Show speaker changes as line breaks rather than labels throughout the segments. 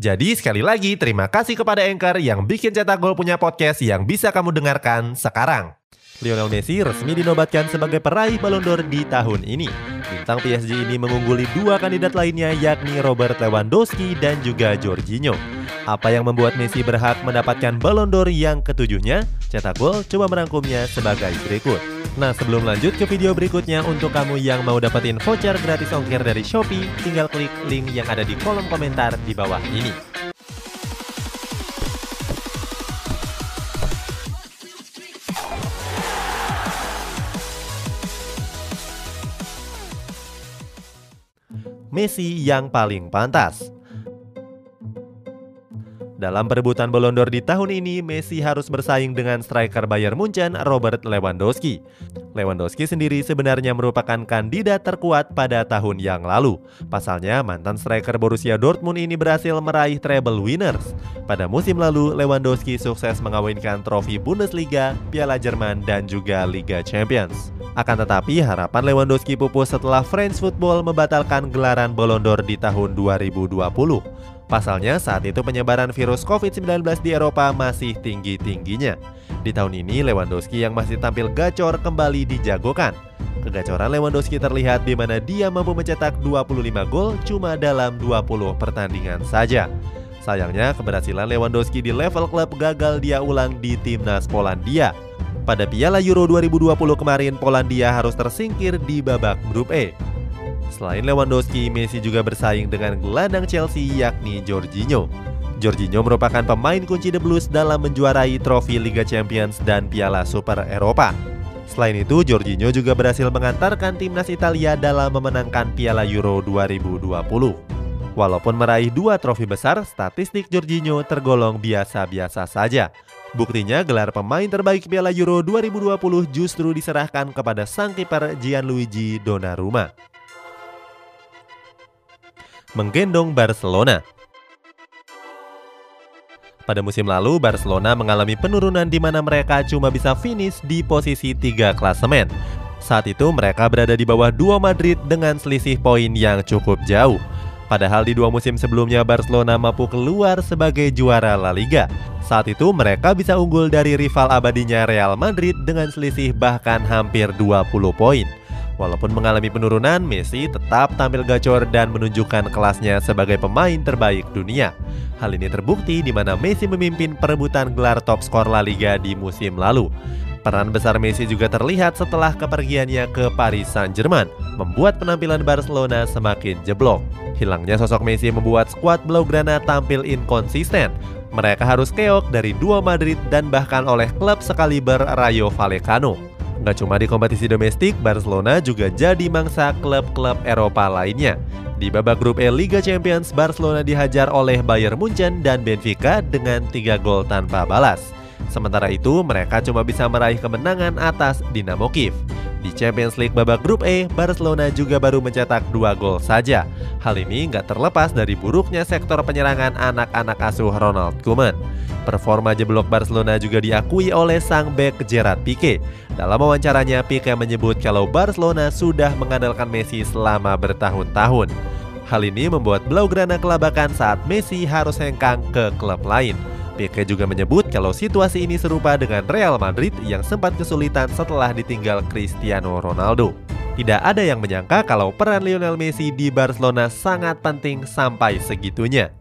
Jadi sekali lagi terima kasih kepada Anchor yang bikin Cetak Gol punya podcast yang bisa kamu dengarkan sekarang. Lionel Messi resmi dinobatkan sebagai peraih Ballon d'Or di tahun ini. Bintang PSG ini mengungguli dua kandidat lainnya yakni Robert Lewandowski dan juga Jorginho. Apa yang membuat Messi berhak mendapatkan Ballon d'Or yang ketujuhnya? Cetak Gol coba merangkumnya sebagai berikut. Nah sebelum lanjut ke video berikutnya untuk kamu yang mau dapetin voucher gratis ongkir dari Shopee, tinggal klik link yang ada di kolom komentar di bawah ini. Messi yang paling pantas. Dalam perebutan Ballon di tahun ini, Messi harus bersaing dengan striker Bayern Munchen, Robert Lewandowski. Lewandowski sendiri sebenarnya merupakan kandidat terkuat pada tahun yang lalu. Pasalnya, mantan striker Borussia Dortmund ini berhasil meraih treble winners. Pada musim lalu, Lewandowski sukses mengawinkan trofi Bundesliga, Piala Jerman, dan juga Liga Champions. Akan tetapi, harapan Lewandowski pupus setelah French Football membatalkan gelaran Ballon d'Or di tahun 2020. Pasalnya saat itu penyebaran virus COVID-19 di Eropa masih tinggi-tingginya. Di tahun ini Lewandowski yang masih tampil gacor kembali dijagokan. Kegacoran Lewandowski terlihat di mana dia mampu mencetak 25 gol cuma dalam 20 pertandingan saja. Sayangnya keberhasilan Lewandowski di level klub gagal dia ulang di timnas Polandia. Pada Piala Euro 2020 kemarin Polandia harus tersingkir di babak grup E. Selain Lewandowski, Messi juga bersaing dengan gelandang Chelsea yakni Jorginho. Jorginho merupakan pemain kunci The Blues dalam menjuarai trofi Liga Champions dan Piala Super Eropa. Selain itu, Jorginho juga berhasil mengantarkan timnas Italia dalam memenangkan Piala Euro 2020. Walaupun meraih dua trofi besar, statistik Jorginho tergolong biasa-biasa saja. Buktinya gelar pemain terbaik Piala Euro 2020 justru diserahkan kepada sang kiper Gianluigi Donnarumma menggendong Barcelona. Pada musim lalu, Barcelona mengalami penurunan di mana mereka cuma bisa finish di posisi tiga klasemen. Saat itu mereka berada di bawah dua Madrid dengan selisih poin yang cukup jauh. Padahal di dua musim sebelumnya Barcelona mampu keluar sebagai juara La Liga. Saat itu mereka bisa unggul dari rival abadinya Real Madrid dengan selisih bahkan hampir 20 poin. Walaupun mengalami penurunan, Messi tetap tampil gacor dan menunjukkan kelasnya sebagai pemain terbaik dunia. Hal ini terbukti di mana Messi memimpin perebutan gelar top skor La Liga di musim lalu. Peran besar Messi juga terlihat setelah kepergiannya ke Paris Saint-Germain, membuat penampilan Barcelona semakin jeblok. Hilangnya sosok Messi membuat skuad Blaugrana tampil inkonsisten. Mereka harus keok dari dua Madrid dan bahkan oleh klub sekaliber Rayo Vallecano. Nggak cuma di kompetisi domestik, Barcelona juga jadi mangsa klub-klub Eropa lainnya. Di babak grup E Liga Champions, Barcelona dihajar oleh Bayern Munchen dan Benfica dengan 3 gol tanpa balas. Sementara itu, mereka cuma bisa meraih kemenangan atas Dinamo Kiev. Di Champions League babak grup E, Barcelona juga baru mencetak 2 gol saja. Hal ini nggak terlepas dari buruknya sektor penyerangan anak-anak asuh Ronald Koeman. Performa jeblok Barcelona juga diakui oleh sang bek Gerard Pique. Dalam wawancaranya, Pique menyebut kalau Barcelona sudah mengandalkan Messi selama bertahun-tahun. Hal ini membuat Blaugrana kelabakan saat Messi harus hengkang ke klub lain. Pique juga menyebut kalau situasi ini serupa dengan Real Madrid yang sempat kesulitan setelah ditinggal Cristiano Ronaldo. Tidak ada yang menyangka kalau peran Lionel Messi di Barcelona sangat penting sampai segitunya.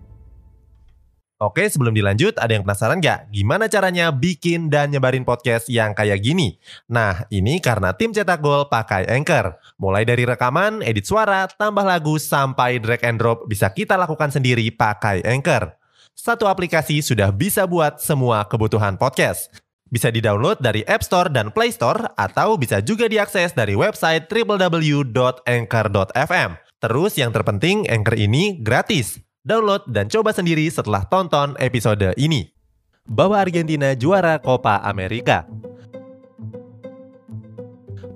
Oke, sebelum dilanjut, ada yang penasaran nggak? Gimana caranya bikin dan nyebarin podcast yang kayak gini? Nah, ini karena tim cetak gol pakai Anchor. Mulai dari rekaman, edit suara, tambah lagu, sampai drag and drop bisa kita lakukan sendiri pakai Anchor. Satu aplikasi sudah bisa buat semua kebutuhan podcast. Bisa di-download dari App Store dan Play Store, atau bisa juga diakses dari website www.anchor.fm. Terus yang terpenting, Anchor ini gratis Download dan coba sendiri setelah tonton episode ini. bawa Argentina juara Copa America.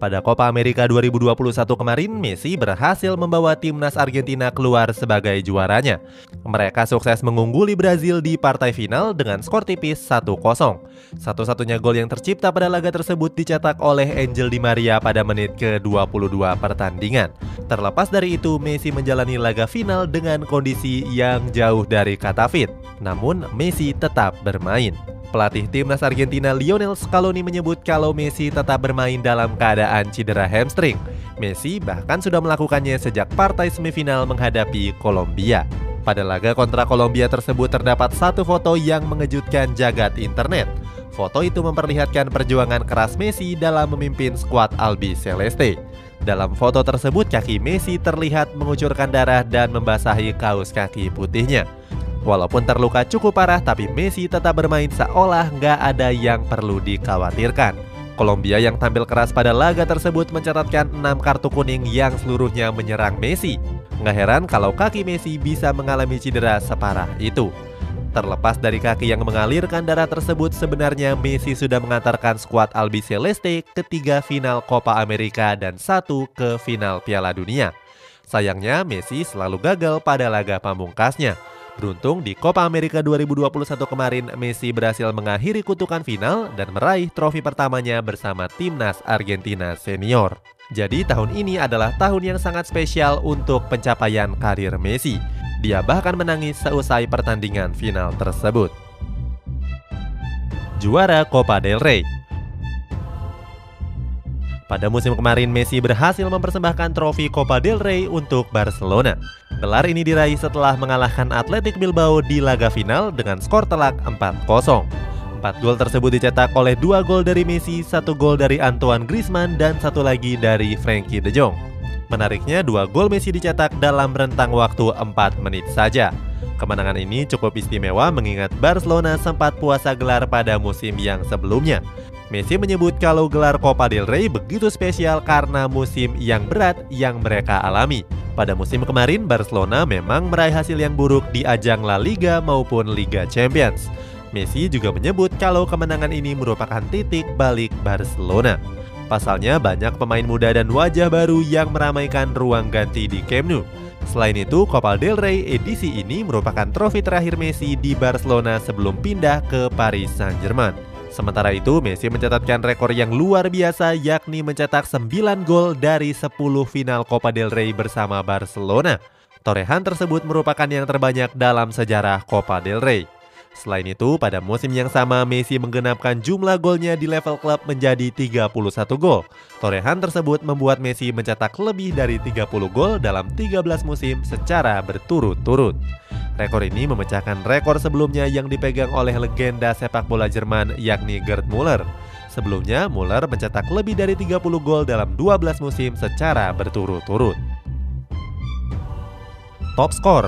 Pada Copa America 2021 kemarin, Messi berhasil membawa timnas Argentina keluar sebagai juaranya. Mereka sukses mengungguli Brazil di partai final dengan skor tipis 1-0. Satu-satunya gol yang tercipta pada laga tersebut dicetak oleh Angel Di Maria pada menit ke-22 pertandingan. Terlepas dari itu, Messi menjalani laga final dengan kondisi yang jauh dari kata fit. Namun, Messi tetap bermain. Pelatih timnas Argentina Lionel Scaloni menyebut kalau Messi tetap bermain dalam keadaan cedera hamstring. Messi bahkan sudah melakukannya sejak partai semifinal menghadapi Kolombia. Pada laga kontra Kolombia tersebut terdapat satu foto yang mengejutkan jagat internet. Foto itu memperlihatkan perjuangan keras Messi dalam memimpin skuad Albi Celeste. Dalam foto tersebut kaki Messi terlihat mengucurkan darah dan membasahi kaos kaki putihnya. Walaupun terluka cukup parah, tapi Messi tetap bermain seolah nggak ada yang perlu dikhawatirkan. Kolombia yang tampil keras pada laga tersebut mencatatkan 6 kartu kuning yang seluruhnya menyerang Messi. Nggak heran kalau kaki Messi bisa mengalami cedera separah itu. Terlepas dari kaki yang mengalirkan darah tersebut, sebenarnya Messi sudah mengantarkan skuad Albi Celeste ke tiga final Copa America dan satu ke final Piala Dunia. Sayangnya, Messi selalu gagal pada laga pamungkasnya. Beruntung di Copa America 2021 kemarin Messi berhasil mengakhiri kutukan final dan meraih trofi pertamanya bersama timnas Argentina senior. Jadi tahun ini adalah tahun yang sangat spesial untuk pencapaian karir Messi. Dia bahkan menangis seusai pertandingan final tersebut. Juara Copa del Rey pada musim kemarin, Messi berhasil mempersembahkan trofi Copa del Rey untuk Barcelona. Gelar ini diraih setelah mengalahkan Athletic Bilbao di laga final dengan skor telak 4-0. Empat gol tersebut dicetak oleh dua gol dari Messi, satu gol dari Antoine Griezmann, dan satu lagi dari Frankie de Jong. Menariknya, dua gol Messi dicetak dalam rentang waktu 4 menit saja. Kemenangan ini cukup istimewa mengingat Barcelona sempat puasa gelar pada musim yang sebelumnya. Messi menyebut kalau gelar Copa del Rey begitu spesial karena musim yang berat yang mereka alami. Pada musim kemarin, Barcelona memang meraih hasil yang buruk di ajang La Liga maupun Liga Champions. Messi juga menyebut kalau kemenangan ini merupakan titik balik Barcelona. Pasalnya banyak pemain muda dan wajah baru yang meramaikan ruang ganti di Camp Nou. Selain itu, Copa del Rey edisi ini merupakan trofi terakhir Messi di Barcelona sebelum pindah ke Paris Saint-Germain. Sementara itu, Messi mencatatkan rekor yang luar biasa yakni mencetak 9 gol dari 10 final Copa del Rey bersama Barcelona. Torehan tersebut merupakan yang terbanyak dalam sejarah Copa del Rey. Selain itu, pada musim yang sama Messi menggenapkan jumlah golnya di level klub menjadi 31 gol. Torehan tersebut membuat Messi mencetak lebih dari 30 gol dalam 13 musim secara berturut-turut. Rekor ini memecahkan rekor sebelumnya yang dipegang oleh legenda sepak bola Jerman yakni Gerd Muller. Sebelumnya, Muller mencetak lebih dari 30 gol dalam 12 musim secara berturut-turut. Top skor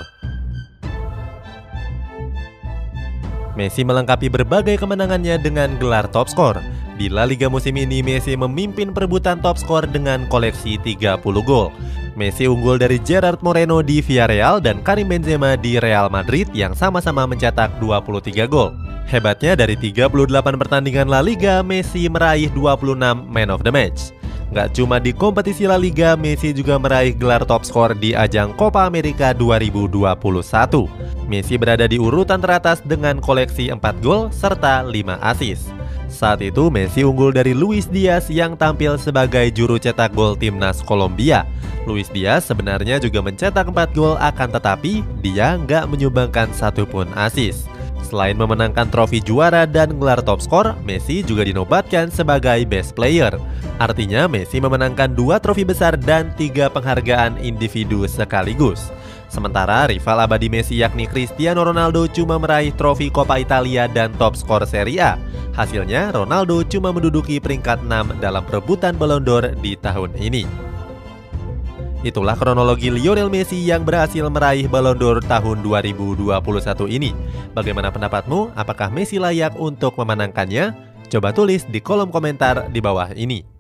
Messi melengkapi berbagai kemenangannya dengan gelar top skor. Di La Liga musim ini, Messi memimpin perebutan top skor dengan koleksi 30 gol. Messi unggul dari Gerard Moreno di Villarreal dan Karim Benzema di Real Madrid yang sama-sama mencetak 23 gol. Hebatnya dari 38 pertandingan La Liga, Messi meraih 26 Man of the Match. Gak cuma di kompetisi La Liga, Messi juga meraih gelar top skor di ajang Copa America 2021. Messi berada di urutan teratas dengan koleksi 4 gol serta 5 assist. Saat itu Messi unggul dari Luis Diaz yang tampil sebagai juru cetak gol timnas Kolombia. Luis Diaz sebenarnya juga mencetak 4 gol akan tetapi dia nggak menyumbangkan satupun assist. Selain memenangkan trofi juara dan gelar top skor, Messi juga dinobatkan sebagai best player. Artinya Messi memenangkan dua trofi besar dan tiga penghargaan individu sekaligus. Sementara rival abadi Messi yakni Cristiano Ronaldo cuma meraih trofi Coppa Italia dan top skor Serie A. Hasilnya, Ronaldo cuma menduduki peringkat 6 dalam perebutan Ballon d'Or di tahun ini. Itulah kronologi Lionel Messi yang berhasil meraih Ballon d'Or tahun 2021 ini. Bagaimana pendapatmu? Apakah Messi layak untuk memenangkannya? Coba tulis di kolom komentar di bawah ini.